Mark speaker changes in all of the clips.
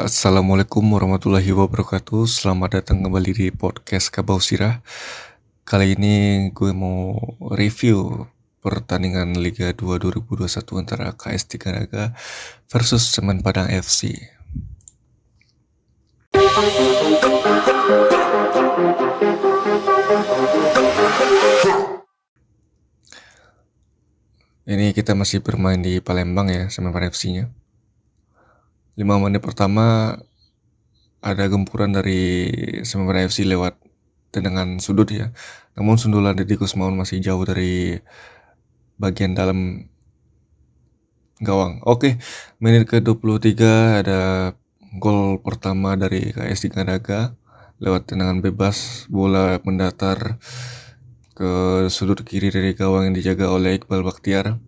Speaker 1: Assalamualaikum warahmatullahi wabarakatuh. Selamat datang kembali di podcast Kabau Sirah. Kali ini gue mau review pertandingan Liga 2 2021 antara KS Naga versus Semen Padang FC Ini kita masih bermain di Palembang ya, Semen Padang FC-nya 5 menit pertama ada gempuran dari Semarang FC lewat tendangan sudut ya. Namun sundulan Deddy Kusmaun masih jauh dari bagian dalam gawang. Oke, menit ke-23 ada gol pertama dari KS Gadaga lewat tendangan bebas bola mendatar ke sudut kiri dari gawang yang dijaga oleh Iqbal Bakhtiar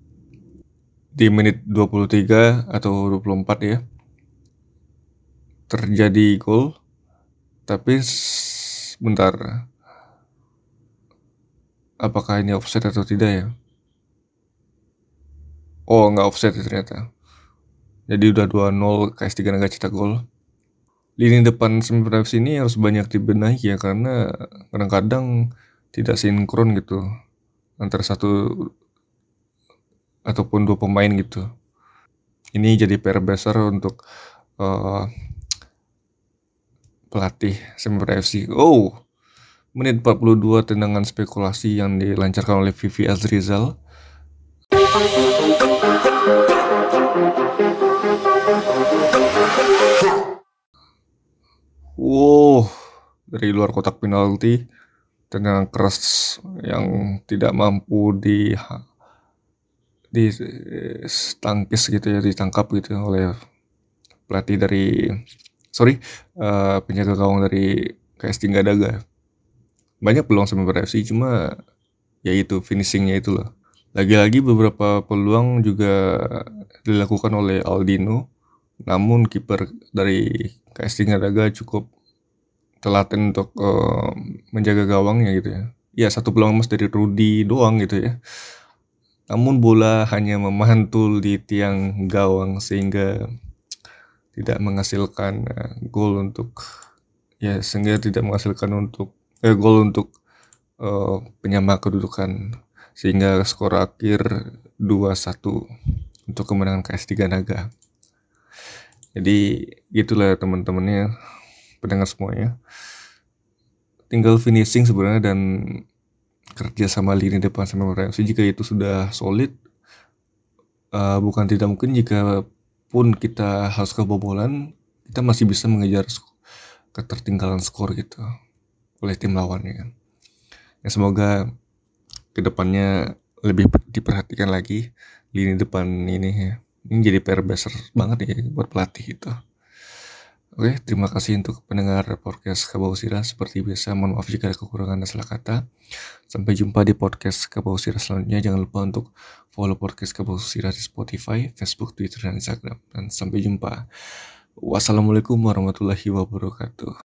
Speaker 1: di menit 23 atau 24 ya terjadi gol tapi sebentar apakah ini offset atau tidak ya? Oh nggak offset ya ternyata. Jadi udah 2-0 KS3 nggak cetak gol. Lini depan Semper ini harus banyak dibenahi ya karena kadang-kadang tidak sinkron gitu antara satu ataupun dua pemain gitu. Ini jadi PR besar untuk uh, pelatih Semper FC. Oh, menit 42 tendangan spekulasi yang dilancarkan oleh Vivi Azrizal. Wow, dari luar kotak penalti tendangan keras yang tidak mampu di di tangkis gitu ya ditangkap gitu oleh pelatih dari sorry uh, penjaga gawang dari KS Tingga Daga banyak peluang sama FC cuma ya itu finishingnya itu loh. Lagi-lagi beberapa peluang juga dilakukan oleh Aldino namun kiper dari KS Tingga Daga cukup telaten untuk uh, menjaga gawangnya gitu ya. Ya satu peluang emas dari Rudy doang gitu ya. Namun bola hanya memantul di tiang gawang sehingga tidak menghasilkan uh, gol untuk ya sehingga tidak menghasilkan untuk eh, gol untuk uh, penyama kedudukan sehingga skor akhir 2-1 untuk kemenangan KS3 Naga. Jadi gitulah teman-temannya pendengar semuanya. Tinggal finishing sebenarnya dan kerja sama lini depan sama reaksi jika itu sudah solid uh, bukan tidak mungkin jika pun kita harus kebobolan, kita masih bisa mengejar ketertinggalan skor gitu oleh tim lawan ya kan. Ya semoga ke depannya lebih diperhatikan lagi lini depan ini ya. Ini jadi PR besar banget ya buat pelatih itu. Oke, terima kasih untuk pendengar podcast Kabau Sira. Seperti biasa, mohon maaf jika ada kekurangan dan salah kata. Sampai jumpa di podcast Kabau Sira selanjutnya. Jangan lupa untuk follow podcast Kabau Sira di Spotify, Facebook, Twitter, dan Instagram. Dan sampai jumpa. Wassalamualaikum warahmatullahi wabarakatuh.